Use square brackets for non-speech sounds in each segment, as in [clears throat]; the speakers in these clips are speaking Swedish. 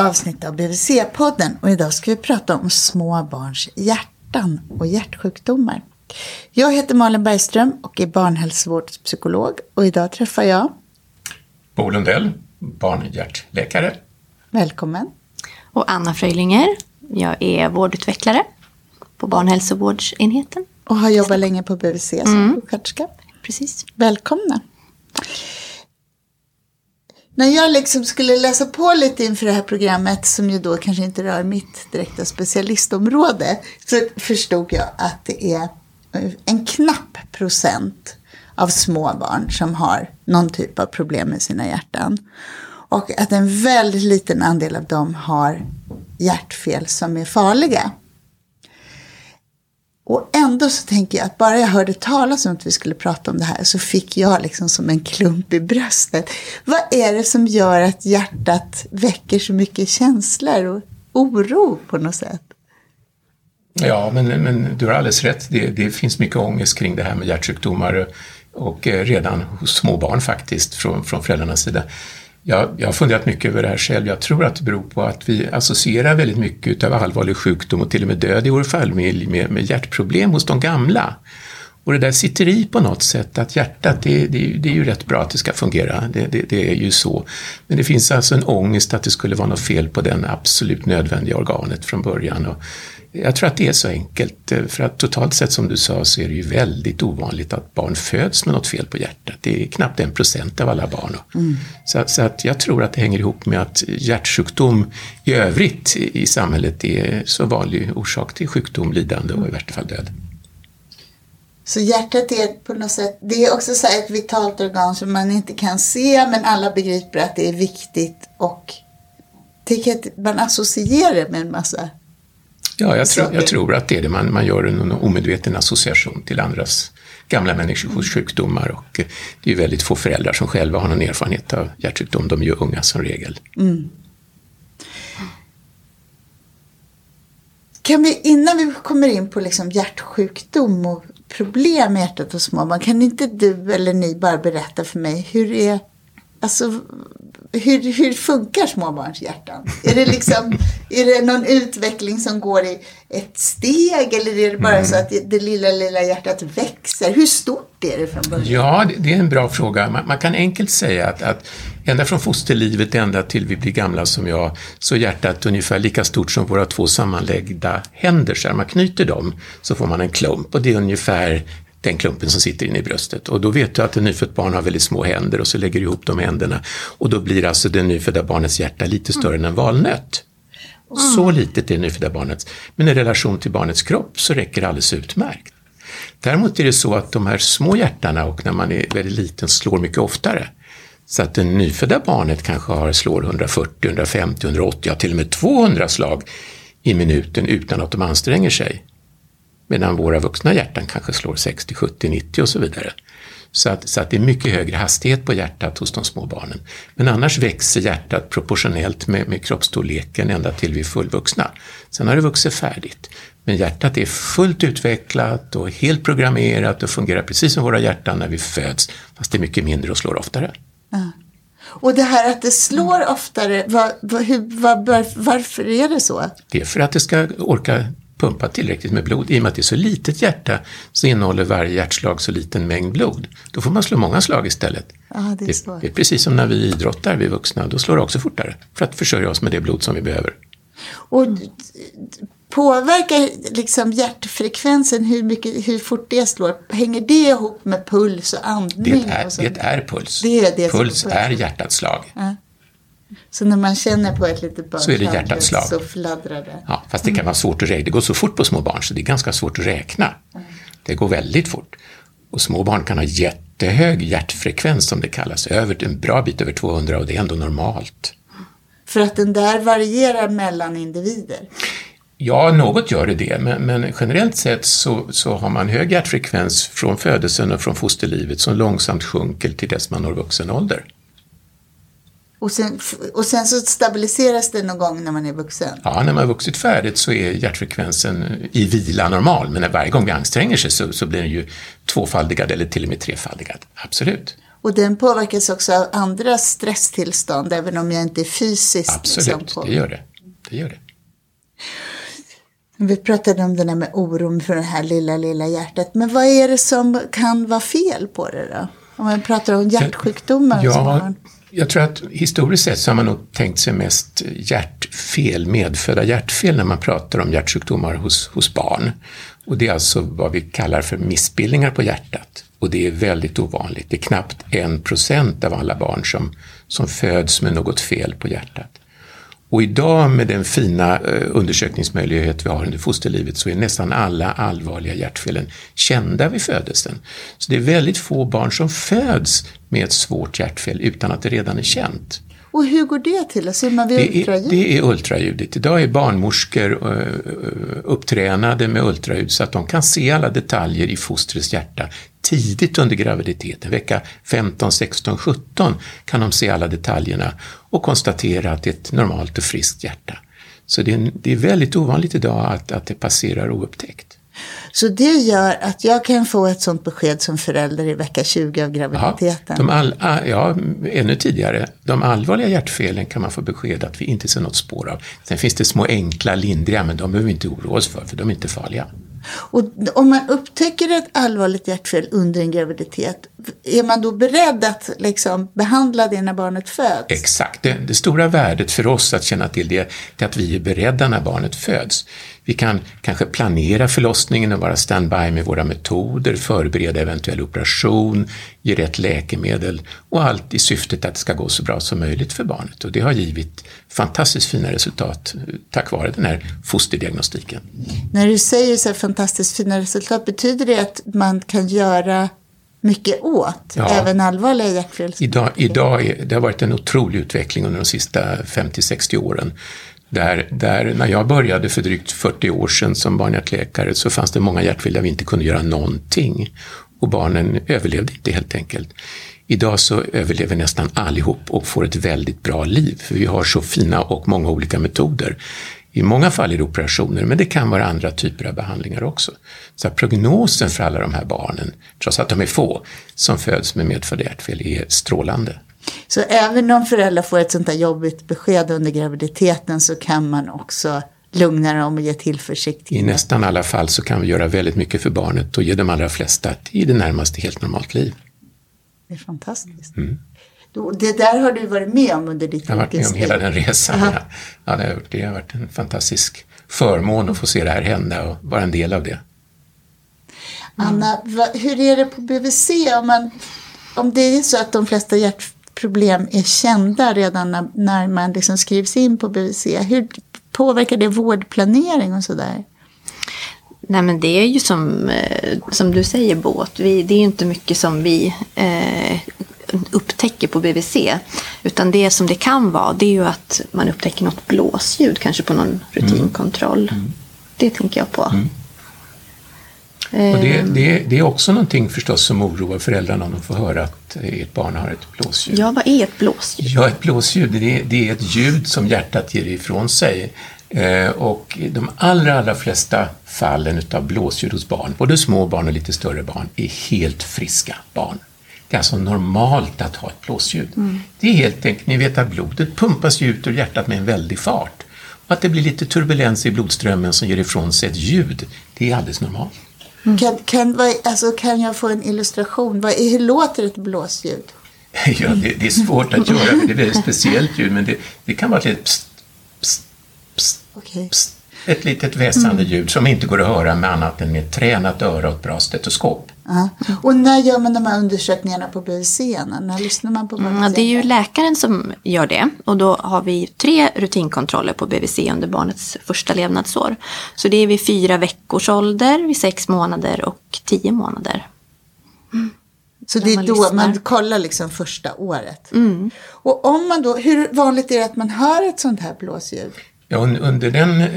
avsnitt av BVC-podden och idag ska vi prata om små barns hjärtan och hjärtsjukdomar. Jag heter Malin Bergström och är barnhälsovårdspsykolog och idag träffar jag Bo Lundell, barnhjärtläkare. Välkommen. Och Anna Fröjlinger, jag är vårdutvecklare på barnhälsovårdsenheten. Och har jobbat länge på BVC som mm. sjuksköterska. Precis. Välkomna. När jag liksom skulle läsa på lite inför det här programmet, som ju då kanske inte rör mitt direkta specialistområde, så förstod jag att det är en knapp procent av små barn som har någon typ av problem med sina hjärtan. Och att en väldigt liten andel av dem har hjärtfel som är farliga. Och ändå så tänker jag att bara jag hörde talas om att vi skulle prata om det här så fick jag liksom som en klump i bröstet. Vad är det som gör att hjärtat väcker så mycket känslor och oro på något sätt? Ja, men, men du har alldeles rätt. Det, det finns mycket ångest kring det här med hjärtsjukdomar och eh, redan hos små barn faktiskt från, från föräldrarnas sida. Jag, jag har funderat mycket över det här själv. Jag tror att det beror på att vi associerar väldigt mycket av allvarlig sjukdom och till och med död i vår familj med, med hjärtproblem hos de gamla. Och det där sitter i på något sätt, att hjärtat, det, det, det är ju rätt bra att det ska fungera, det, det, det, är ju så. Men det finns alltså en ångest att det skulle vara något fel på den absolut nödvändiga organet från början. Och jag tror att det är så enkelt, eh, för att totalt sett som du sa så är det ju väldigt ovanligt att barn föds med något fel på hjärtat. Det är knappt en procent av alla barn. Mm. Så, så, att jag tror att det hänger ihop med att hjärtsjukdom i övrigt i samhället är så vanlig orsak till sjukdom, lidande och i värsta fall död. Så hjärtat är på något sätt, det är också så ett vitalt organ som man inte kan se men alla begriper att det är viktigt och tycker att man associerar det med en massa Ja, jag, tro, jag tror att det är det. Man, man gör en omedveten association till andras gamla människors sjukdomar och det är väldigt få föräldrar som själva har någon erfarenhet av hjärtsjukdom. De är ju unga som regel. Mm. Kan vi, innan vi kommer in på liksom hjärtsjukdom och problem med hjärtat hos små barn, kan inte du eller ni bara berätta för mig hur är Alltså, hur, hur funkar småbarns hjärtan? Är det, liksom, [laughs] är det någon utveckling som går i ett steg eller är det bara mm. så att det, det, lilla, lilla hjärtat växer? Hur stort är det från början? Ja, det är en bra fråga. Man, man kan enkelt säga att, att ända från fosterlivet ända till vi blir gamla som jag, så är hjärtat ungefär lika stort som våra två sammanläggda händer. Så man knyter dem så får man en klump och det är ungefär den klumpen som sitter inne i bröstet. Och då vet du att ett nyfött barn har väldigt små händer och så lägger du ihop de händerna och då blir alltså det nyfödda barnets hjärta lite större än en valnöt. Mm. Så litet är det nyfödda barnet. Men i relation till barnets kropp så räcker det alldeles utmärkt. Däremot är det så att de här små hjärtarna och när man är väldigt liten slår mycket oftare. Så att det nyfödda barnet kanske har, slår 140, 150, 180, ja till och med 200 slag i minuten utan att de anstränger sig. Medan våra vuxna hjärtan kanske slår 60, 70, 90 och så vidare. Så att, så att det är mycket högre hastighet på hjärtat hos de små barnen. Men annars växer hjärtat proportionellt med, med kroppsstorleken ända till vi är fullvuxna. Sen har det vuxit färdigt. Men hjärtat är fullt utvecklat och helt programmerat och fungerar precis som våra hjärtan när vi föds, fast det är mycket mindre och slår oftare. Ja. Och det här att det slår oftare, var, var, hur, var, varför är det så? Det är för att det ska orka pumpa tillräckligt med blod. I och med att det är så litet hjärta så innehåller varje hjärtslag så liten mängd blod. Då får man slå många slag istället. Ah, det, är det, det, är precis som när vi idrottar, vi vuxna. Då slår det också fortare för att försörja oss med det blod som vi behöver. Och påverkar liksom hjärtfrekvensen hur, mycket, hur fort det slår? Hänger det ihop med puls och andning? Det är, och det är puls. Det är det puls är hjärtats slag. Ja. Så när man känner på ett litet barn så är det hjärtats slag. Så fladdrar det. Ja, fast det kan vara svårt att räkna. Det går så fort på små barn så det är ganska svårt att räkna. Det går väldigt fort. Och små barn kan ha jättehög hjärtfrekvens som det kallas, över, en bra bit över 200 och det är ändå normalt. För att den där varierar mellan individer? Ja, något gör det det, men, men, generellt sett så, så har man hög hjärtfrekvens från födelsen och från fosterlivet som långsamt sjunker till dess man når vuxen ålder. Och sen, och sen så stabiliseras det någon gång när man är vuxen? Ja, när man har vuxit färdigt så är hjärtfrekvensen i vila normal, men när varje gång vi anstränger sig så, så blir den ju tvåfaldigad eller till och med trefaldigad. Absolut. Och den påverkas också av andra stresstillstånd, även om jag inte är fysiskt Absolut, liksom, det gör det. det gör det. Vi pratade om det där med oron för det här lilla, lilla hjärtat. Men vad är det som kan vara fel på det då? Om man pratar om hjärtsjukdomar hos Ja, barn jag tror att historiskt sett så har man nog tänkt sig mest hjärtfel, medfödda hjärtfel när man pratar om hjärtsjukdomar hos, hos barn. Och det är alltså vad vi kallar för missbildningar på hjärtat. Och det är väldigt ovanligt. Det är knappt en procent av alla barn som, som föds med något fel på hjärtat. Och idag med den fina eh, undersökningsmöjlighet vi har under fosterlivet så är nästan alla allvarliga hjärtfelen kända vid födelsen. Så det är väldigt få barn som föds med ett svårt hjärtfel utan att det redan är känt. Och hur går det till? Ser man vid Det är, ultraljud? det är ultraljudet. Idag är barnmorskor eh, upptränade med ultraljud så att de kan se alla detaljer i fostrets hjärta tidigt under graviditeten. Vecka 15, 16, 17 kan de se alla detaljerna och konstatera att det är ett normalt och friskt hjärta. Så det är, det är väldigt ovanligt idag att, att det passerar oupptäckt. Så det gör att jag kan få ett sånt besked som förälder i vecka 20 av Ja, graviditeten. de all, ah, ja, ännu tidigare. De allvarliga hjärtfelen kan man få besked att vi inte ser något spår av. Sen finns det små enkla, lindriga, men de behöver vi inte oroa oss för, för de är inte farliga. Och om man upptäcker ett allvarligt hjärtfel under en graviditet, är man då beredd att liksom behandla det när barnet föds? Exakt. Det, det stora värdet för oss att känna till det, det är att vi är beredda när barnet föds. Vi kan kanske planera förlossningen och vara standby med våra metoder, förbereda eventuell operation, ge rätt läkemedel och allt i syftet att det ska gå så bra som möjligt för barnet. Och det har givit fantastiskt fina resultat eh, tack vare den här fosterdiagnostiken. När du säger så här fantastiskt fina resultat, betyder det att man kan göra mycket åt Ja. även allvarliga hjärtfel? Idag, idag är, det har varit en otrolig utveckling under de sista 50-60 åren. Där, där när jag började för drygt 40 år sedan som barnhjärtläkare så fanns det många hjärtfel där vi inte kunde göra någonting. Och barnen överlevde inte helt enkelt. Idag så överlever nästan allihop och får ett väldigt bra liv. För vi har så fina och många olika metoder. I många fall är det operationer, men det kan vara andra typer av behandlingar också. Så prognosen för alla de här barnen, trots att de är få, som föds med medfödda hjärtfel är strålande. Så även om föräldrar får ett sånt där jobbigt besked under graviditeten så kan man också lugna dem och ge tillförsikt. I nästan alla fall så kan vi göra väldigt mycket för barnet och ge de allra flesta ett i det närmaste helt normalt liv. Det är fantastiskt. Då- Det där har du varit med om under ditt Jag har varit med om yrkesliv. hela den resan. Ja, Ja, det, har, det har varit en fantastisk förmån att få se det här hända och vara en del av det. Anna, hur är det på BVC? Om, man, om det är så att de flesta hjärtproblem är kända redan när, när man liksom skrivs in på BVC, hur påverkar det vårdplanering och sådär? Nej men det är ju som, eh, som du säger båt. Vi, det är ju inte mycket som vi eh, upptäcker på BVC. Utan det som det kan vara det är ju att man upptäcker något blåsljud kanske på någon rutinkontroll. Det tänker jag på. Och det, Eh, det, det är också någonting förstås som oroar föräldrarna om de får höra att ert barn har ett blåsljud. Ja, vad är ett blåsljud? Ja, ett blåsljud, det är, det är ett ljud som hjärtat ger ifrån sig. Eh, och de allra, allra flesta fallen utav blåsljud hos barn, både små barn och lite större barn, är helt friska barn. Det är alltså normalt att ha ett blåsljud. Det är helt enkelt, ni vet att blodet pumpas ut ur hjärtat med en väldig fart. Och att det blir lite turbulens i blodströmmen som ger ifrån sig ett ljud, det är alldeles normalt. Kan, kan, vad, alltså, kan jag få en illustration? Vad, hur låter ett blåsljud? [laughs] Ja, det, det är svårt att göra, för det är ett väldigt [laughs] speciellt ljud, men det, det kan vara ett litet pst, pst, pst, Okej. pst, ett litet väsande ljud som inte går att höra med annat än med ett tränat öra och ett bra stetoskop. Ja. Och när gör man de här undersökningarna på BVC? När lyssnar man på BVC? Ja, det är ju läkaren som gör det. Och då har vi tre rutinkontroller på BVC under barnets första levnadsår. Så det är vid fyra veckors ålder, vid sex månader och tio månader. Så när det är man då lyssnar. man kollar liksom första året. Mm. Och om man då, hur vanligt är det att man hör ett sånt här blåsljud? Ja, un- under den eh,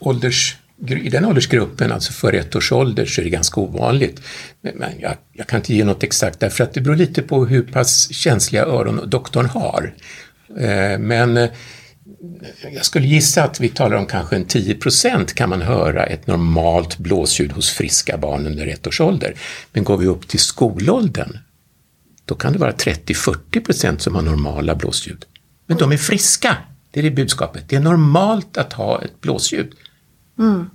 ålders, i den åldersgruppen, alltså före ett års ålder, så är det ganska ovanligt. Men, jag, jag kan inte ge något exakt därför att det beror lite på hur pass känsliga öron doktorn har. Eh, men eh, jag skulle gissa att vi talar om kanske en 10 procent kan man höra ett normalt blåsljud hos friska barn under ett års ålder. Men går vi upp till skolåldern, då kan det vara 30-40 procent som har normala blåsljud. Men de är friska, det är det budskapet. Det är normalt att ha ett blåsljud.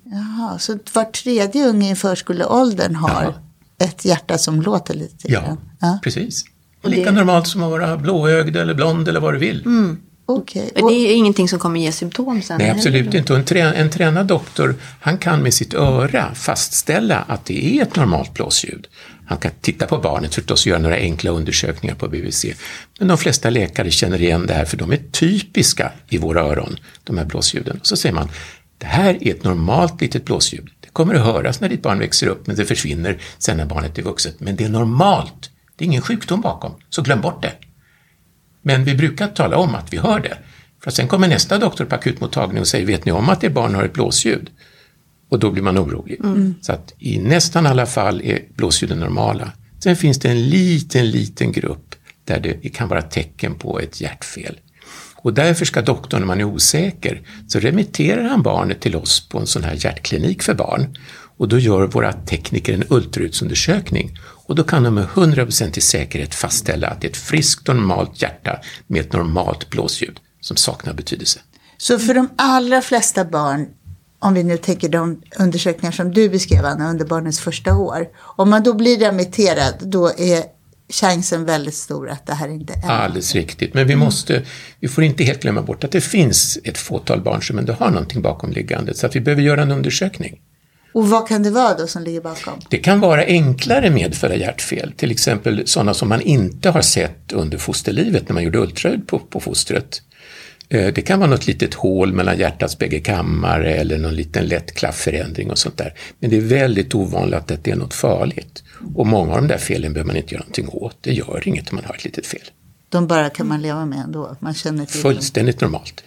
Jaha, så var tredje unge i förskoleåldern har Ja. ett hjärta som låter lite Ja, grann? Ja. precis. Och lika normalt som att vara blåögd eller blond eller vad du vill. Okej. Det är ingenting som kommer ge symptom sen. Nej, absolut inte. Och en, trä, en tränad doktor, han kan med sitt öra fastställa att det är ett normalt blåsljud. Han kan titta på barnet förstås och göra några enkla undersökningar på BVC. Men de flesta läkare känner igen det här för de är typiska i våra öron, de här blåsljuden. Och så säger man, det här är ett normalt litet blåsljud. Det kommer att höras när ditt barn växer upp, men det försvinner sen när barnet är vuxet. Men det är normalt. Det är ingen sjukdom bakom, så glöm bort det. Men vi brukar tala om att vi hör det. För sen kommer nästa doktor på akutmottagningen och säger, vet ni om att ert barn har ett blåsljud? Och då blir man orolig. Så att i nästan alla fall är blåsljuden normala. Sen finns det en liten, liten grupp där det kan vara tecken på ett hjärtfel. Och därför ska doktorn, om man är osäker, så remitterar han barnet till oss på en sån här hjärtklinik för barn. Och då gör våra tekniker en ultraljudsundersökning. Och då kan de med 100% säkerhet fastställa att det är ett friskt, normalt hjärta med ett normalt blåsljud som saknar betydelse. Så för de allra flesta barn, om vi nu tänker de undersökningar som du beskrev Anna, under barnets första år. Om man då blir remitterad, då är chansen väldigt stor att det här inte är Alldeles riktigt, men vi måste, vi får inte helt glömma bort att det finns ett fåtal barn som ändå har någonting bakomliggande, så att vi behöver göra en undersökning. Och vad kan det vara då som ligger bakom? Det kan vara enklare medfödda hjärtfel, till exempel sådana som man inte har sett under fosterlivet när man gjorde ultraljud på, på fostret. Eh, Det kan vara något litet hål mellan hjärtats bägge kammare eller någon liten lätt klaffförändring och sånt där. Men det är väldigt ovanligt att det är något farligt. Och många av de där felen behöver man inte göra någonting åt. Det gör inget om man har ett litet fel. De bara kan man leva med ändå. Man känner till dem. Fullständigt normalt.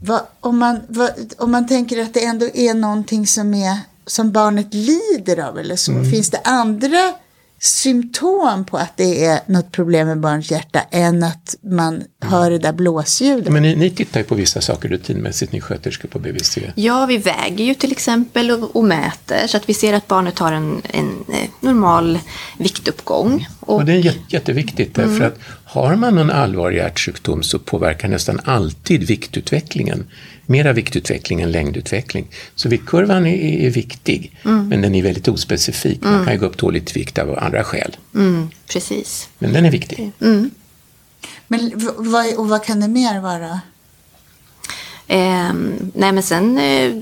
Vad, om, man, vad, om man tänker att det ändå är någonting som, är, som barnet lider av eller så. Mm. Finns det andra symptom på att det är något problem med barns hjärta än att man hör det där blåsljudet? Men ni, ni tittar ju på vissa saker rutinmässigt, ni sköterskor på BVC. Ja, vi väger ju till exempel och, och mäter så att vi ser att barnet har en, en eh, normal viktuppgång. Och, Och det är jät- jätteviktigt därför att har man någon allvarlig hjärtsjukdom så påverkar nästan alltid viktutvecklingen. Mera viktutveckling än längdutveckling. Så viktkurvan är, är viktig, men den är väldigt ospecifik. Man kan ju gå upp dåligt i vikt av andra skäl. mm, precis. Men den är viktig. Men v- vad, och vad kan det mer vara? Ehm, nej men sen eh,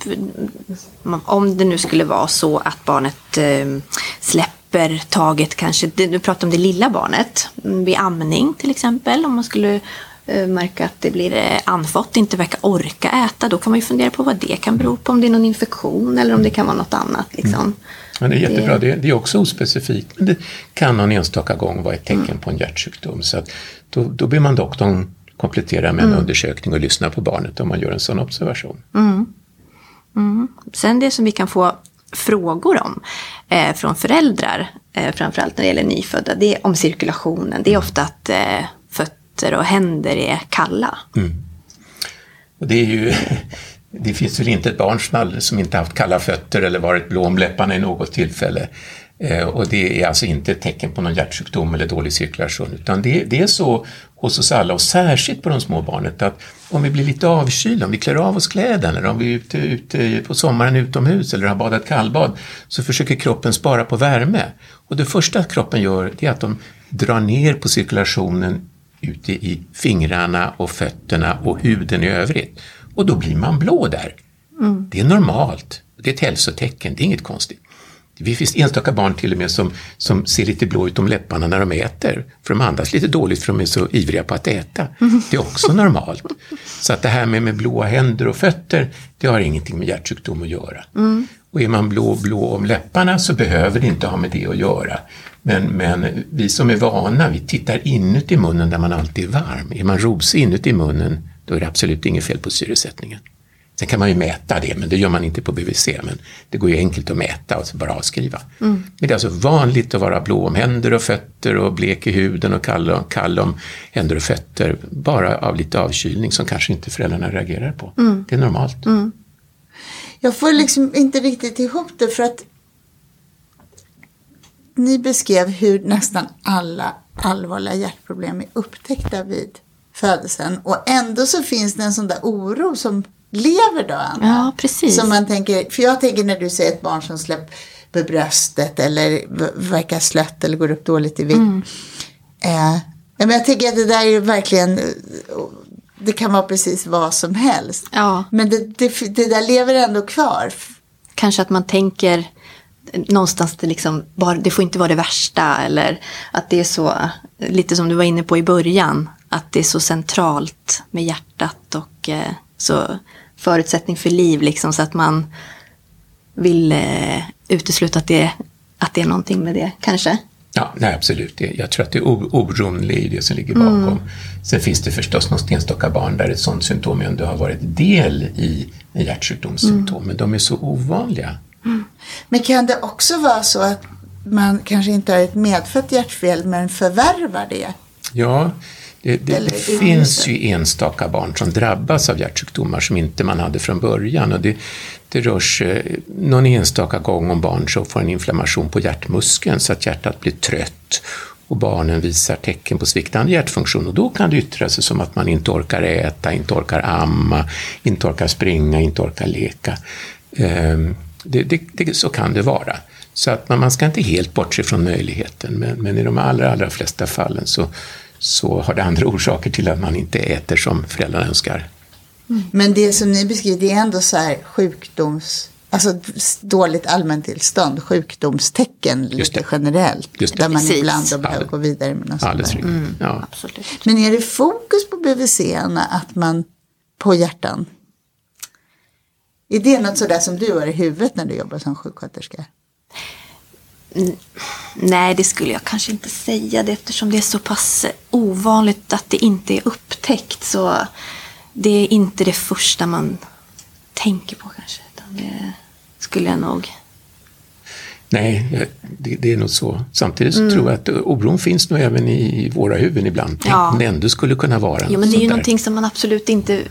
om det nu skulle vara så att barnet eh, släpper taget kanske, nu pratar om det lilla barnet, mm, vid amning till exempel, om man skulle eh, märka att det blir eh, andfått, inte verkar orka äta, då kan man ju fundera på vad det kan bero på, om det är någon infektion eller om det kan vara något annat. Liksom. Men det är jättebra, det, det är också ospecifikt. Det kan någon enstaka gång vara ett tecken på en hjärtsjukdom. Så att då, då ber man doktorn komplettera med en undersökning och lyssna på barnet om man gör en sån observation. Sen det som vi kan få frågor om eh, från föräldrar, eh, framförallt när det gäller nyfödda, det är om cirkulationen. Det är ofta att eh, fötter och händer är kalla. Mm. Och det, är ju, [laughs] det finns väl inte ett barn som aldrig- som inte haft kalla fötter eller varit blå om läpparna i något tillfälle. Eh, och det är alltså inte ett tecken på någon hjärtsjukdom eller dålig cirkulation utan det, det är så hos oss alla och särskilt på de små barnet att om vi blir lite avkylda, om vi klär av oss kläderna eller om vi är ute, ute på sommaren utomhus eller har badat kallbad så försöker kroppen spara på värme. Och det första kroppen gör det är att de drar ner på cirkulationen ute i fingrarna och fötterna och huden i övrigt. Och då blir man blå där. Det är normalt. Det är ett hälsotecken, det är inget konstigt. Det finns enstaka barn till och med som, som ser lite blå ut om läpparna när de äter. För de andas lite dåligt för de är så ivriga på att äta. [laughs] Det är också normalt. Så att det här med, med blåa händer och fötter, det har ingenting med hjärtsjukdom att göra. Och är man blå, blå om läpparna så behöver det inte ha med det att göra. Men, men vi som är vana, vi tittar inuti munnen där man alltid är varm. Är man rosig inuti munnen, då är det absolut inget fel på syresättningen. Sen kan man ju mäta det, men det gör man inte på BVC. Men det går ju enkelt att mäta och bara avskriva. Men det är alltså vanligt att vara blå om händer och fötter och blek i huden och kall, om- kall om händer och fötter. Bara av lite avkylning som kanske inte föräldrarna reagerar på. Det är normalt. Jag får liksom inte riktigt ihop det för att ni beskrev hur nästan alla allvarliga hjärtproblem är upptäckta vid födelsen. Och ändå så finns det en sån där oro som lever då, Anna. Ja, precis. Som man tänker, för jag tänker när du säger ett barn som släpper bröstet eller verkar slött eller går upp dåligt i vikt. Mm. Eh, men jag tänker att det där är verkligen, det kan vara precis vad som helst. Ja. Men det, det, det där lever ändå kvar. Kanske att man tänker någonstans det liksom, bara, det får inte vara det värsta eller att det är så, lite som du var inne på i början, att det är så centralt med hjärtat och eh, så förutsättning för liv liksom så att man vill eh, utesluta att det, att det är någonting med det kanske. Ja, nej, absolut. Jag tror att det är oron det som ligger bakom. Sen finns det förstås något enstaka barn där ett sådant symptom ändå har varit del i en hjärtsjukdomssymptom, men de är så ovanliga. Men kan det också vara så att man kanske inte har ett medfött hjärtfel men förvärvar det? Ja, det, det, det finns ju enstaka barn som drabbas av hjärtsjukdomar som inte man hade från början. Och det, det rör sig någon enstaka gång om barn som får en inflammation på hjärtmuskeln så att hjärtat blir trött och barnen visar tecken på sviktande hjärtfunktion och då kan det yttra sig som att man inte orkar äta, inte orkar amma, inte orkar springa, inte orkar leka. Ehm, Det, det, det, så kan det vara. Så att man, man ska inte helt bortse från möjligheten, men, men i de allra, allra flesta fallen så, så har det andra [laughs] orsaker till att man inte äter som föräldrarna önskar. Men det som ni beskriver det är ändå så här sjukdoms... Alltså dåligt allmäntillstånd, sjukdomstecken lite generellt. Där man Precis. ibland då behöver gå vidare med något sånt där. riktigt. Ja. Men är det fokus på BVC Anna, att man på hjärtan? Är det något sådär som du har i huvudet när du jobbar som sjuksköterska? Nej, det skulle jag kanske inte säga det eftersom det är så pass ovanligt att det inte är upptäckt. Så det är inte det första man tänker på kanske. Utan det skulle jag nog... Nej, eh, det, det är nog så. Samtidigt så tror jag att oron finns nog även i våra huvuden ibland. Tänk Ja. om det ändå skulle kunna vara något men det är ju där. någonting som man absolut inte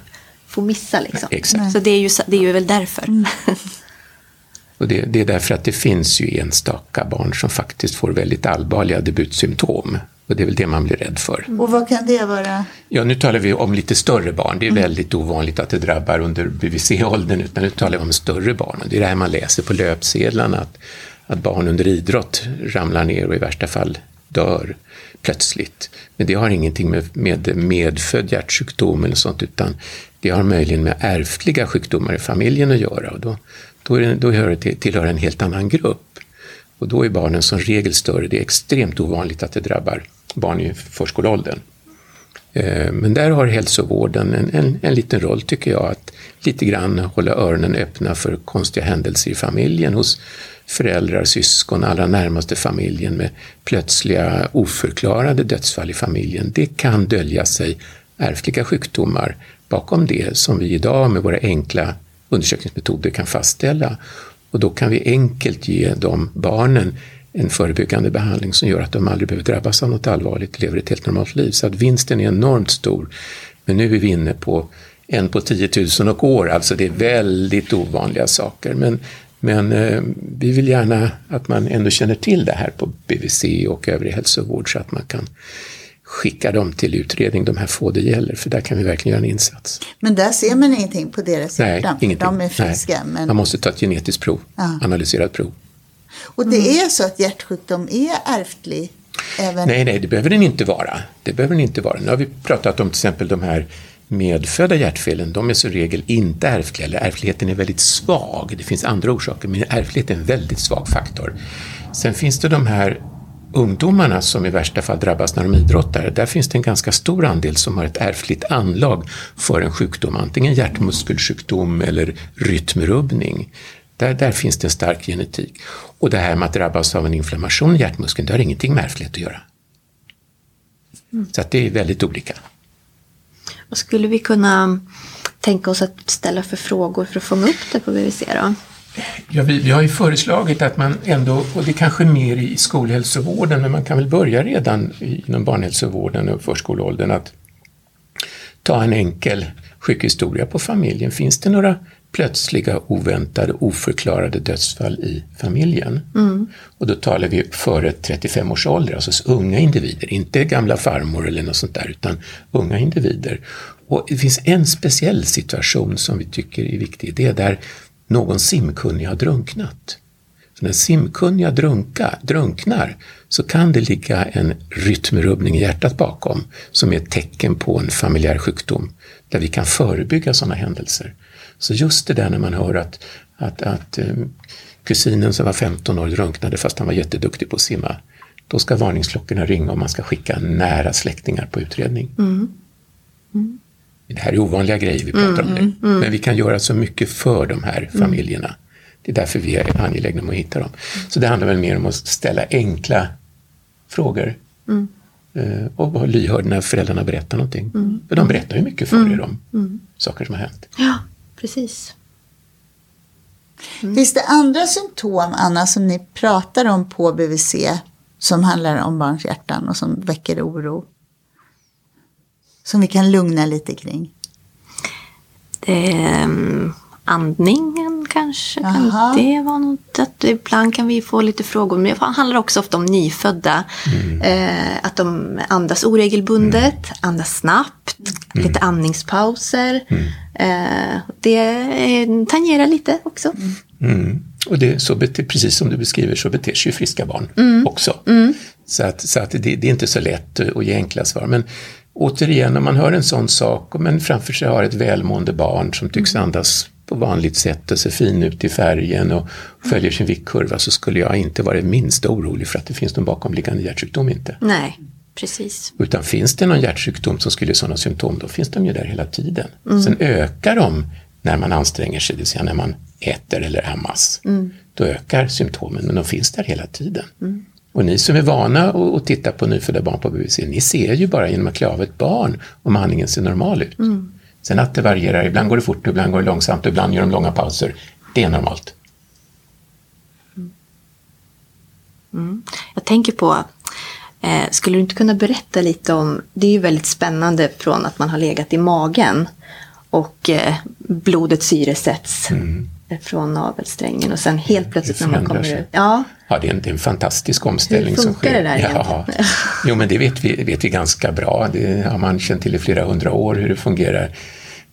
får missa. Liksom. Nej, exakt. Så det är, ju, det är ju väl därför. [laughs] Och det, det är därför att det finns ju enstaka barn som faktiskt får väldigt allvarliga debutsymptom. Och det är väl det man blir rädd för. Och vad kan det vara? Ja, nu talar vi om lite större barn. Det är väldigt ovanligt att det drabbar under BVC-åldern, utan nu talar vi om större barn. Och det är det här man läser på löpsedlarna, att, att barn under idrott ramlar ner och i värsta fall dör plötsligt. Men det har ingenting med, med medfödd hjärtsjukdom eller sånt, utan det har möjligen med ärftliga sjukdomar i familjen att göra. Och då, då, är det, då hör det till, tillhör en helt annan grupp. Och då är barnen som regel större. Det är extremt ovanligt att det drabbar barn i förskoleåldern. Eh, men där har hälsovården en, en, en liten roll tycker jag, att lite grann hålla öronen öppna för konstiga händelser i familjen hos föräldrar, syskon, allra närmaste familjen med plötsliga oförklarade dödsfall i familjen. Det kan dölja sig ärftliga sjukdomar bakom det som vi idag med våra enkla undersökningsmetoder kan fastställa. Och då kan vi enkelt ge de barnen en förebyggande behandling som gör att de aldrig behöver drabbas av något allvarligt och lever ett helt normalt liv. Så att vinsten är enormt stor. Men nu är vi inne på en på 10 000 och år, alltså det är väldigt ovanliga saker. Men, men eh, vi vill gärna att man ändå känner till det här på BVC och övrig hälsovård så att man kan skicka dem till utredning, de här få det gäller, för där kan vi verkligen göra en insats. Men där ser man ingenting på deras Nej, hjärtan. för ingenting. De är friska. Nej. Men... Man måste ta ett genetiskt prov, Ja. analyserat prov. Och det är så att hjärtsjukdom är ärftlig? Även... Nej, nej, det behöver den inte vara. Det behöver den inte vara. Nu har vi pratat om till exempel de här medfödda hjärtfelen. De är så regel inte ärftliga, eller ärftligheten är väldigt svag. Det finns andra orsaker, men ärftlighet är en väldigt svag faktor. Sen finns det de här ungdomarna som i värsta fall drabbas när de idrottar. Där finns det en ganska stor andel som har ett ärftligt anlag för en sjukdom, antingen hjärtmuskelsjukdom eller rytmrubbning. Där, där finns det en stark genetik. Och det här med att drabbas av en inflammation i hjärtmuskeln, det har ingenting med ärftlighet att göra. Så att det är väldigt olika. Vad skulle vi kunna tänka oss att ställa för frågor för att fånga upp det på BVC då? Ja, vi, vi har ju föreslagit att man ändå, och det är kanske mer i skolhälsovården, men man kan väl börja redan inom barnhälsovården och förskoleåldern att ta en enkel sjukhistoria på familjen. Finns det några plötsliga, oväntade, oförklarade dödsfall i familjen? Mm. Och då talar vi före 35 års ålder, alltså unga individer, inte gamla farmor eller något sånt där, utan unga individer. Och det finns en speciell situation som vi tycker är viktig, det är där någon simkunnig har drunknat. Så när simkunniga drunka, drunknar så kan det ligga en rytmrubbning i hjärtat bakom som är ett tecken på en familjär sjukdom där vi kan förebygga sådana händelser. Så just det där när man hör att, att, att eh, kusinen som var 15 år drunknade fast han var jätteduktig på att simma, då ska varningsklockorna ringa och man ska skicka nära släktingar på utredning. Mm. Mm. Det här är ovanliga grejer vi pratar mm, om nu, mm, mm. men vi kan göra så mycket för de här familjerna. Det är därför vi är angelägna om att hitta dem. Så det handlar väl mer om att ställa enkla frågor. Mm. Eh, och vara lyhörd när föräldrarna berättar någonting. Mm. För de berättar ju mycket för er om mm. saker som har hänt. Ja, precis. Mm. Finns det andra symptom, Anna, som ni pratar om på BVC som handlar om barns hjärtan och som väcker oro? Som vi kan lugna lite kring? Um, andningen kanske. Kan det vara något? Att ibland kan vi få lite frågor. Men det handlar också ofta om nyfödda. Mm. Eh, att de andas oregelbundet, mm. andas snabbt, mm. lite andningspauser. Mm. Eh, det tangerar lite också. Mm. Och det, så bete, precis som du beskriver så beter sig friska barn mm. också. Så, att, så att det, det, är inte så lätt att ge enkla svar. Men återigen, om man hör en sån sak, men framför sig har ett välmående barn som tycks andas på vanligt sätt och ser fin ut i färgen och följer sin viktkurva så skulle jag inte vara det minsta orolig för att det finns någon bakomliggande hjärtsjukdom inte. Nej, precis. Utan finns det någon hjärtsjukdom som skulle ge sådana symptom, då finns de ju där hela tiden. Mm. Sen ökar de när man anstränger sig, det vill säga när man äter eller ammas. Mm. Då ökar symptomen, men de finns där hela tiden. Mm. Och ni som är vana att titta på nyfödda barn på BVC, ni ser ju bara genom att klä av ett barn om andningen ser normal ut. Mm. Sen att det varierar, ibland går det fort, ibland går det långsamt, ibland gör de långa pauser. Det är normalt. Mm. Jag tänker på, eh, skulle du inte kunna berätta lite om, det är ju väldigt spännande från att man har legat i magen och eh, blodet syresätts mm. Från navelsträngen och sen helt plötsligt när man kommer ut. Ja. ja, det är en, det är en fantastisk omställning som sker. Hur funkar det där ja. Jo, men det vet vi, vet vi ganska bra. Det har man känt till i flera hundra år hur det fungerar.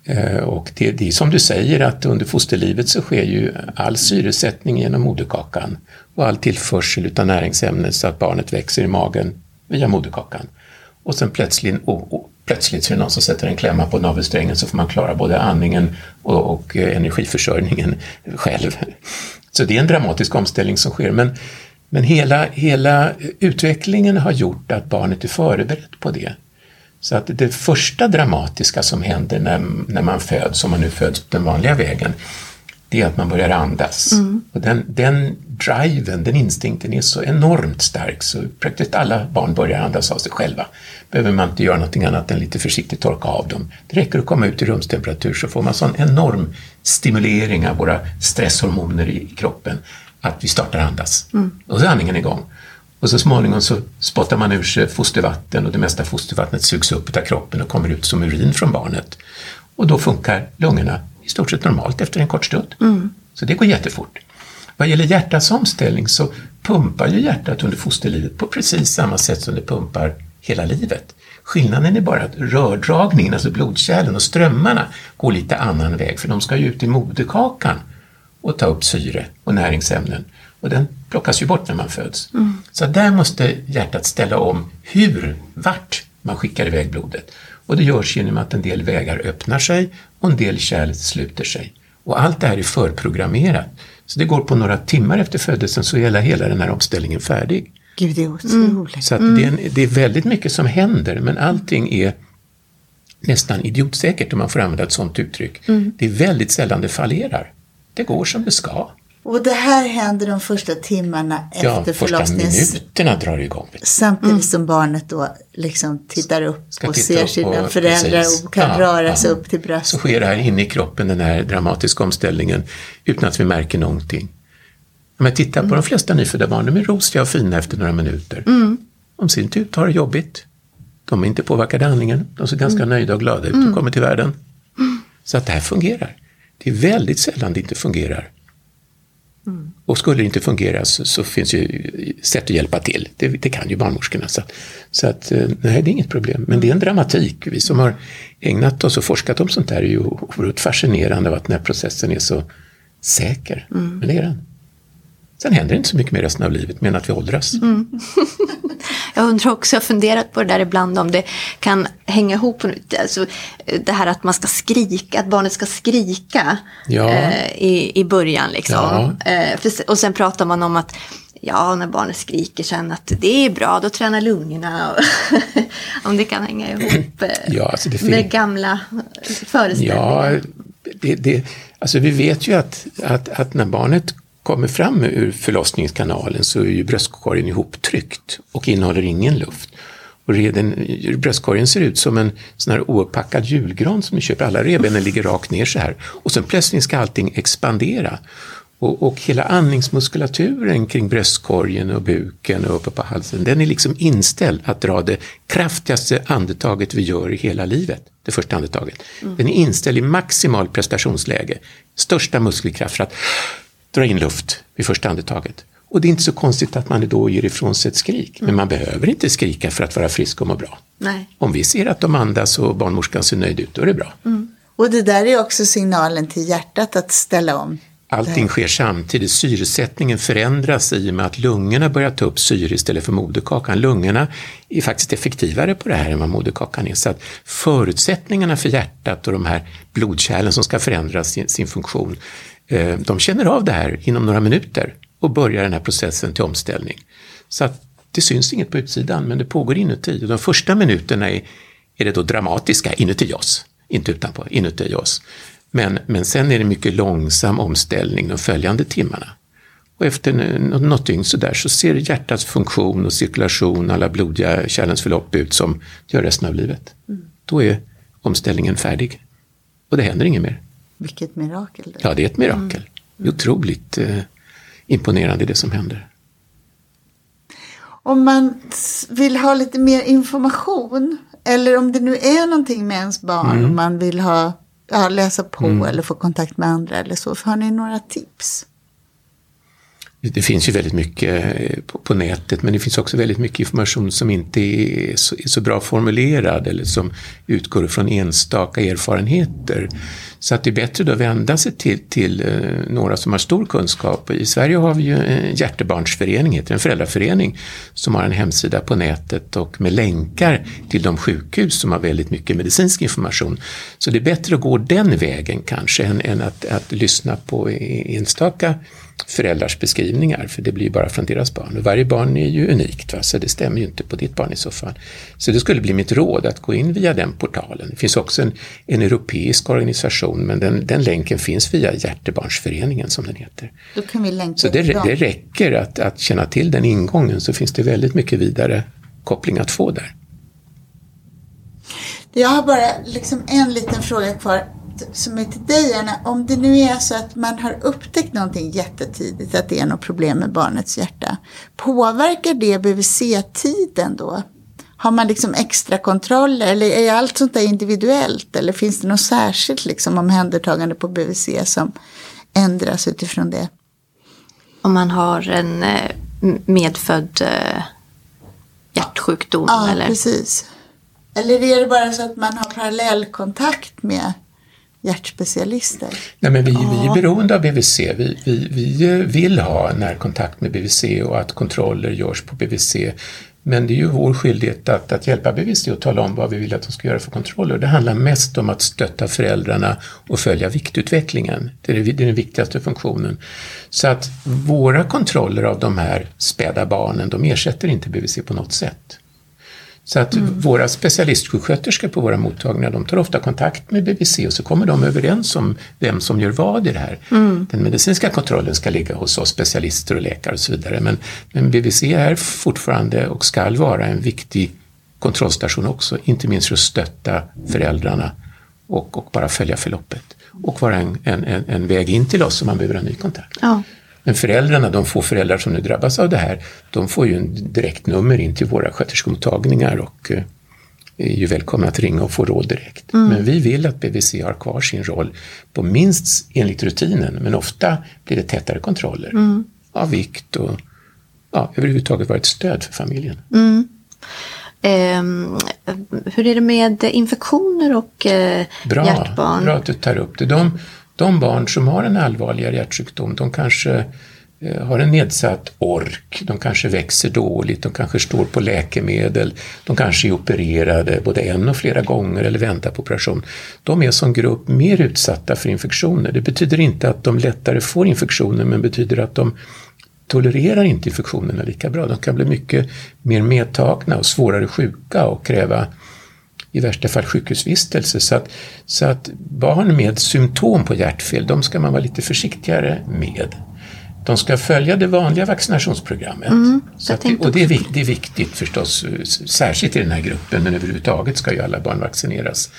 Eh, och det, det är som du säger att under fosterlivet så sker ju all syresättning genom moderkakan och all tillförsel av näringsämnen så att barnet växer i magen via moderkakan. Och sen plötsligt, och, och, plötsligt så är det någon som sätter en klämma på navelsträngen så får man klara både andningen och, och eh, energiförsörjningen själv. Så det är en dramatisk omställning som sker. Men, men hela, hela utvecklingen har gjort att barnet är förberett på det. Så att det första dramatiska som händer när, när man föds, om man nu föds på den vanliga vägen, det är att man börjar andas. Mm. Och den, den driven, den instinkten är så enormt stark så praktiskt alla barn börjar andas av sig själva. Behöver man inte göra någonting annat än lite försiktigt torka av dem. Det räcker att komma ut i rumstemperatur så får man sån enorm stimulering av våra stresshormoner i kroppen att vi startar andas. Mm. Och så är andningen igång. Och så småningom så spottar man ur sig fostervatten och det mesta fostervattnet sugs upp av kroppen och kommer ut som urin från barnet. Och då funkar lungorna i stort sett normalt efter en kort stund. Mm. Så det går jättefort. Vad gäller hjärtats omställning så pumpar ju hjärtat under fosterlivet på precis samma sätt som det pumpar hela livet. Skillnaden är bara att rördragningen, alltså blodkärlen och strömmarna, går lite annan väg för de ska ju ut i moderkakan och ta upp syre och näringsämnen. Och den plockas ju bort när man föds. Mm. Så där måste hjärtat ställa om hur, vart man skickar iväg blodet. Och det görs genom att en del vägar öppnar sig och en del kärl sluter sig. Och allt det här är förprogrammerat. Så det går på några timmar efter födelsen så är hela den här omställningen färdig. Gud, det är otroligt. Mm. Så mm. det, är en, det är väldigt mycket som händer men allting är nästan idiotsäkert om man får använda ett sådant uttryck. Mm. Det är väldigt sällan det fallerar. Det går som det ska. Och det här händer de första timmarna efter ja, förlossningen. första minuterna drar igång. Samtidigt mm. som barnet då liksom tittar upp Ska och ser upp sina och, föräldrar precis. och kan ja, röra sig ja. upp till bröstet. Så sker det här inne i kroppen, den här dramatiska omställningen, utan att vi märker någonting. Men titta mm. på de flesta nyfödda barn, de är rosiga och fina efter några minuter. Mm. De ser inte ut att ha det jobbigt. De är inte påverkade av andningen. De ser ganska mm. nöjda och glada ut och mm. kommer till världen. Mm. Så att det här fungerar. Det är väldigt sällan det inte fungerar. Mm. Och skulle det inte fungera så, så, finns ju sätt att hjälpa till. Det, det kan ju barnmorskorna. Så, så att, eh, nej, det är inget problem. Men det är en dramatik. Vi som har ägnat oss och forskat om sånt där är ju oerhört fascinerande av att den här processen är så säker. Mm. Men det är den. Sen händer inte så mycket mer resten av livet, men att vi åldras. Mm. [laughs] jag undrar också, jag har funderat på det där ibland, om det kan hänga ihop. Alltså, det här att man ska skrika, att barnet ska skrika ja. eh, i, i början. Liksom. Ja. Eh, för, och sen pratar man om att ja, när barnet skriker sen att det är bra, då tränar lungorna. [laughs] om det kan hänga ihop eh, [clears throat] ja, alltså med gamla föreställningar. Ja, det, det, alltså vi vet ju att, att, att när barnet kommer fram ur förlossningskanalen så är ju bröstkorgen ihoptryckt och innehåller ingen luft. Och reden, bröstkorgen ser ut som en sån här ouppackad julgran som ni köper. Alla revbenen ligger rakt ner så här. Och sen plötsligt ska allting expandera. Och, och, hela andningsmuskulaturen kring bröstkorgen och buken och uppe på halsen, den är liksom inställd att dra det kraftigaste andetaget vi gör i hela livet, det första andetaget. Mm. Den är inställd i maximal prestationsläge, största muskelkraft för att dra in luft vid första andetaget. Och det är inte så konstigt att man då ger ifrån sig ett skrik, men man behöver inte skrika för att vara frisk och må bra. Nej. Om vi ser att de andas och barnmorskan ser nöjd ut, då är det bra. Mm. Och det där är också signalen till hjärtat att ställa om. Allting sker samtidigt. Syresättningen förändras i och med att lungorna börjar ta upp syre istället för moderkakan. Lungorna är faktiskt effektivare på det här än vad moderkakan är. Så att förutsättningarna för hjärtat och de här blodkärlen som ska förändra sin, sin funktion de känner av det här inom några minuter och börjar den här processen till omställning. Så att det syns inget på utsidan, men det pågår inuti. de första minuterna är, är det då dramatiska inuti oss, inte utanpå, inuti oss. Men, men sen är det mycket långsam omställning de följande timmarna. Och efter något dygn så där så ser hjärtats funktion och cirkulation, alla blodiga kärlens förlopp ut som det gör resten av livet. Mm. Då är omställningen färdig. Och det händer inget mer. Vilket mirakel. Det. Ja, det är ett mirakel. Mm. Det är otroligt eh, imponerande det som händer. Om man vill ha lite mer information eller om det nu är någonting med ens barn mm. och man vill ha, ja, läsa på mm. eller få kontakt med andra eller så, har ni några tips? Det finns ju väldigt mycket eh, på, på, nätet men det finns också väldigt mycket information som inte är så, är så bra formulerad eller som utgår från enstaka erfarenheter. Så att det är bättre då att vända sig till, till eh, några som har stor kunskap. I Sverige har vi ju en hjärtebarnsförening, heter en föräldraförening, som har en hemsida på nätet och med länkar till de sjukhus som har väldigt mycket medicinsk information. Så det är bättre att gå den vägen kanske än, än att, att lyssna på e, enstaka föräldrars beskrivningar, för det blir ju bara från deras barn. Och varje barn är ju unikt, va? så det stämmer ju inte på ditt barn i så fall. Så det skulle bli mitt råd att gå in via den portalen. Det finns också en, en europeisk organisation, men den, den länken finns via Hjärtebarnsföreningen som den heter. Då kan vi länka så det, det räcker att, att känna till den ingången så finns det väldigt mycket vidare koppling att få där. Jag har bara liksom en liten fråga kvar som är till dig Anna, om det nu är så att man har upptäckt någonting jättetidigt, att det är något problem med barnets hjärta, påverkar det BVC-tiden då? Har man liksom extra kontroller eller är allt sånt där individuellt eller finns det något särskilt liksom omhändertagande på BVC som ändras utifrån det? Om man har en eh, medfödd eh, hjärtsjukdom? Ja, eller? precis. Eller är det bara så att man har parallellkontakt med hjärtspecialister? Nej, men vi, vi är beroende av BVC. Vi, vi, vi vill ha närkontakt med BVC och att kontroller görs på BVC. Men det är ju vår skyldighet att, att hjälpa BVC och tala om vad vi vill att de ska göra för kontroller. Det handlar mest om att stötta föräldrarna och följa viktutvecklingen. Det är, det är den viktigaste funktionen. Så att våra kontroller av de här späda barnen, de ersätter inte BVC på något sätt. Så att mm. våra specialistsjuksköterskor på våra mottagningar, de tar ofta kontakt med BVC och så kommer de överens om vem som gör vad i det här. Mm. Den medicinska kontrollen ska ligga hos oss specialister och läkare och så vidare. Men, men BVC är fortfarande och ska vara en viktig kontrollstation också, inte minst för att stötta föräldrarna och, och bara följa förloppet. Och vara en, en, en, väg in till oss om man behöver en ny kontakt. Ja. Men föräldrarna, de få föräldrar som nu drabbas av det här, de får ju en direktnummer in till våra sköterskemottagningar och, är ju välkomna att ringa och få råd direkt. Mm. Men vi vill att BVC har kvar sin roll på minst enligt rutinen, men ofta blir det tätare kontroller mm. av vikt och ja, överhuvudtaget vara ett stöd för familjen. Mm. Eh, hur är det med infektioner och eh, bra, hjärtbarn? Bra att du tar upp det. De, de barn som har en allvarligare hjärtsjukdom, de kanske eh, har en nedsatt ork, de kanske växer dåligt, de kanske står på läkemedel, de kanske är opererade både en och flera gånger eller väntar på operation. De är som grupp mer utsatta för infektioner. Det betyder inte att de lättare får infektioner men betyder att de tolererar inte infektionerna lika bra. De kan bli mycket mer medtagna och svårare sjuka och kräva i värsta fall sjukhusvistelse. Så att, så att barn med symptom på hjärtfel, de ska man vara lite försiktigare med. De ska följa det vanliga vaccinationsprogrammet. Mm, att, och det är, det är, viktigt förstås, särskilt i den här gruppen, men överhuvudtaget ska ju alla barn vaccineras.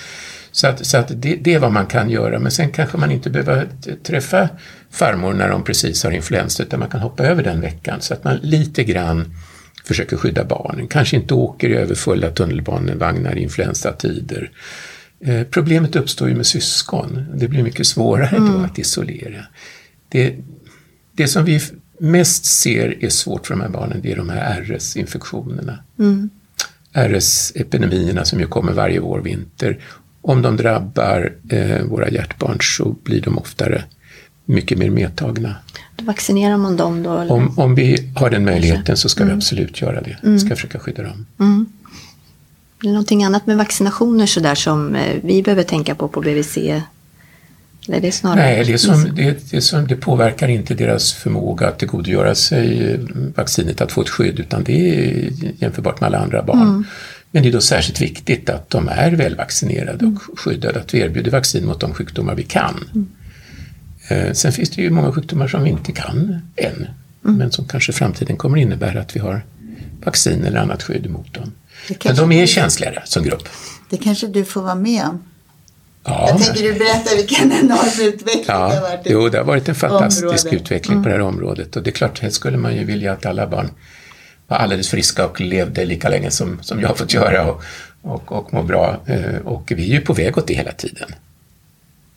Så att, så att det, det, är vad man kan göra, men sen kanske man inte behöver träffa farmor när de precis har influensa, utan man kan hoppa över den veckan så att man lite grann försöker skydda barnen. Kanske inte åker i överfulla tunnelbanevagnar i influensatider. Eh, problemet uppstår ju med syskon. Det blir mycket svårare mm. då att isolera. Det, det som vi mest ser är svårt för de här barnen, det är de här RS-infektionerna. Mm. RS-epidemierna som ju kommer varje vår, vinter. Om de drabbar eh, våra hjärtbarn så blir de oftare mycket mer medtagna. Då vaccinerar man dem då? Om, om vi har den möjligheten så ska mm. vi absolut göra det. Vi ska mm. försöka skydda dem. Mm. Det är någonting annat med vaccinationer så där som eh, vi behöver tänka på på BVC Nej, det, är snarare Nej det, som, det, det, som, det påverkar inte deras förmåga att tillgodogöra sig vaccinet, att få ett skydd, utan det är jämförbart med alla andra barn. Mm. Men det är då särskilt viktigt att de är välvaccinerade mm. och skyddade, att vi erbjuder vaccin mot de sjukdomar vi kan. Mm. Eh, sen finns det ju många sjukdomar som vi inte kan än, mm. men som kanske i framtiden kommer innebära att vi har vaccin eller annat skydd mot dem. Men de är känsligare som grupp. Det kanske du får vara med om. Ja. Jag tänker du berätta vilken enorm utveckling ja. det har varit. Jo, det har varit en fantastisk område. utveckling mm. på det här mm. området och det är klart, helst skulle man ju vilja att alla barn var alldeles friska och levde lika länge som, som jag har fått göra och, och, och må bra. Eh, och vi är ju på väg åt det hela tiden.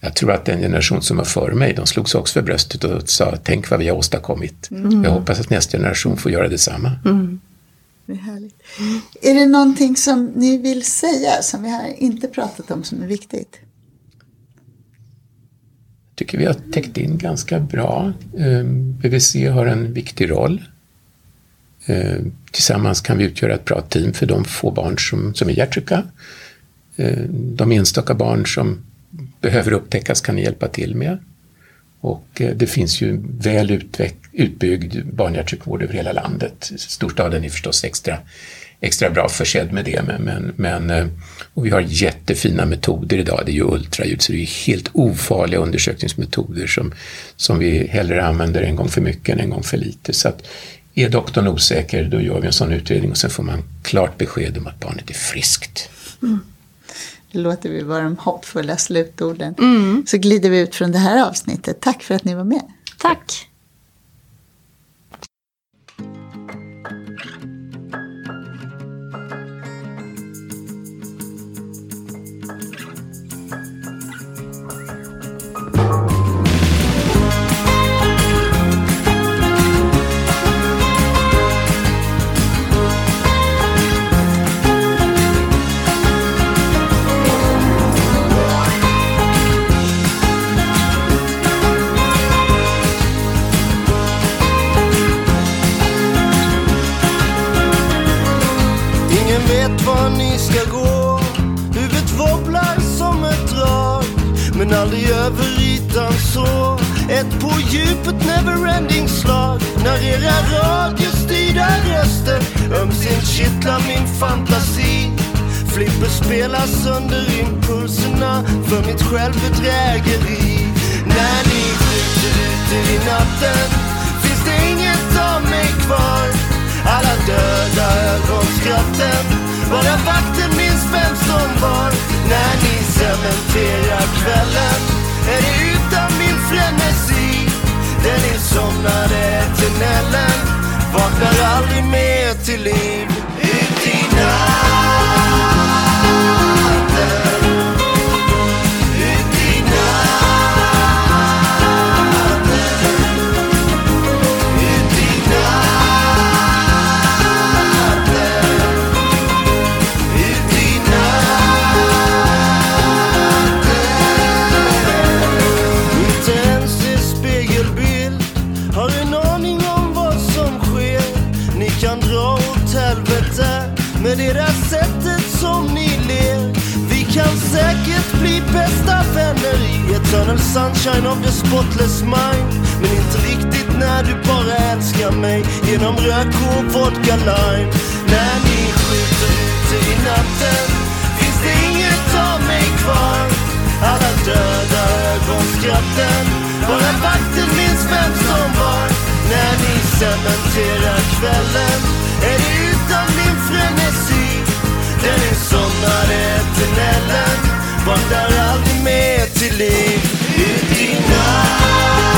Jag tror att den generation som var före mig, de slogs också för bröstet och sa tänk vad vi har åstadkommit. Mm. Jag hoppas att nästa generation får göra detsamma. Mm. Det är härligt. Är det någonting som ni vill säga som vi har inte pratat om som är viktigt? tycker vi har täckt in ganska bra. Ehm, BVC har en viktig roll. Ehm, tillsammans kan vi utgöra ett bra team för de få barn som, som är hjärtsjuka. Ehm, de enstaka barn som behöver upptäckas kan ni hjälpa till med. Och eh, det finns ju väl utbyggd barnhjärtsjukvård över hela landet. Storstaden är förstås extra extra bra försedd med det. Men, men, eh, och vi har jättefina metoder idag. Det är ju ultraljud, så det är helt ofarliga undersökningsmetoder som, som vi hellre använder en gång för mycket än en gång för lite. Så att är doktorn osäker, då gör vi en sån utredning och sen får man klart besked om att barnet är friskt. Mm. Det låter vi vara de hoppfulla slutorden. Mm. Så glider vi ut från det här avsnittet. Tack för att ni var med. Tack. Ingen vet var ni ska gå. Huvudet wobblar som ett drag. Men aldrig över ytan så. Ett på djupet neverending slag. När era radiostyrda röster ömsint kittlar min fantasi. Flipper spelas under impulserna för mitt självbedrägeri. När ni skjuter ut er i natten finns det inget av mig kvar. Alla döda ögonskratten. Bara vakten minns vem som var när ni cementerar kvällen. Är det utan min frenesi? Den insomnade eternellen. vaknar aldrig mer till liv. Ut i natten. Med det där sättet som ni ler. Vi kan säkert bli bästa vänner i eternal sunshine of the spotless mind. Men inte riktigt när du bara älskar mig genom rök och vodka lime. När ni skjuter ute i natten finns det inget av mig kvar. Alla döda ögonskratten, bara vakten minns vem som var. När ni cementerar kvällen är det. Den insomnade eternellen vaknar aldrig mer till liv. Ut i natt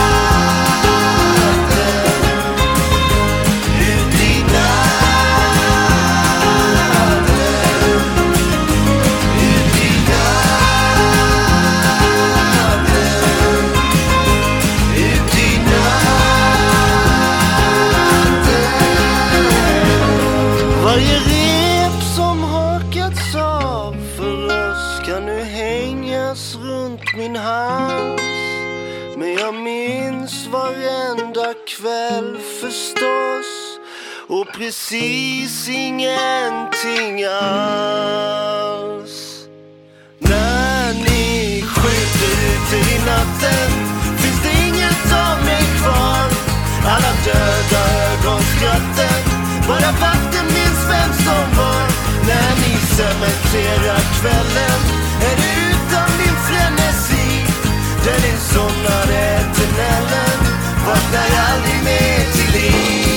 hängas runt min hals. Men jag minns varenda kväll förstås och precis ingenting alls. När ni skjuter ute i natten finns det inget av mig kvar. Alla döda ögonskratten, bara vakten minns vem som var. När ni cementerar kvällen det somnade tunneln Vaknar aldrig mer till liv.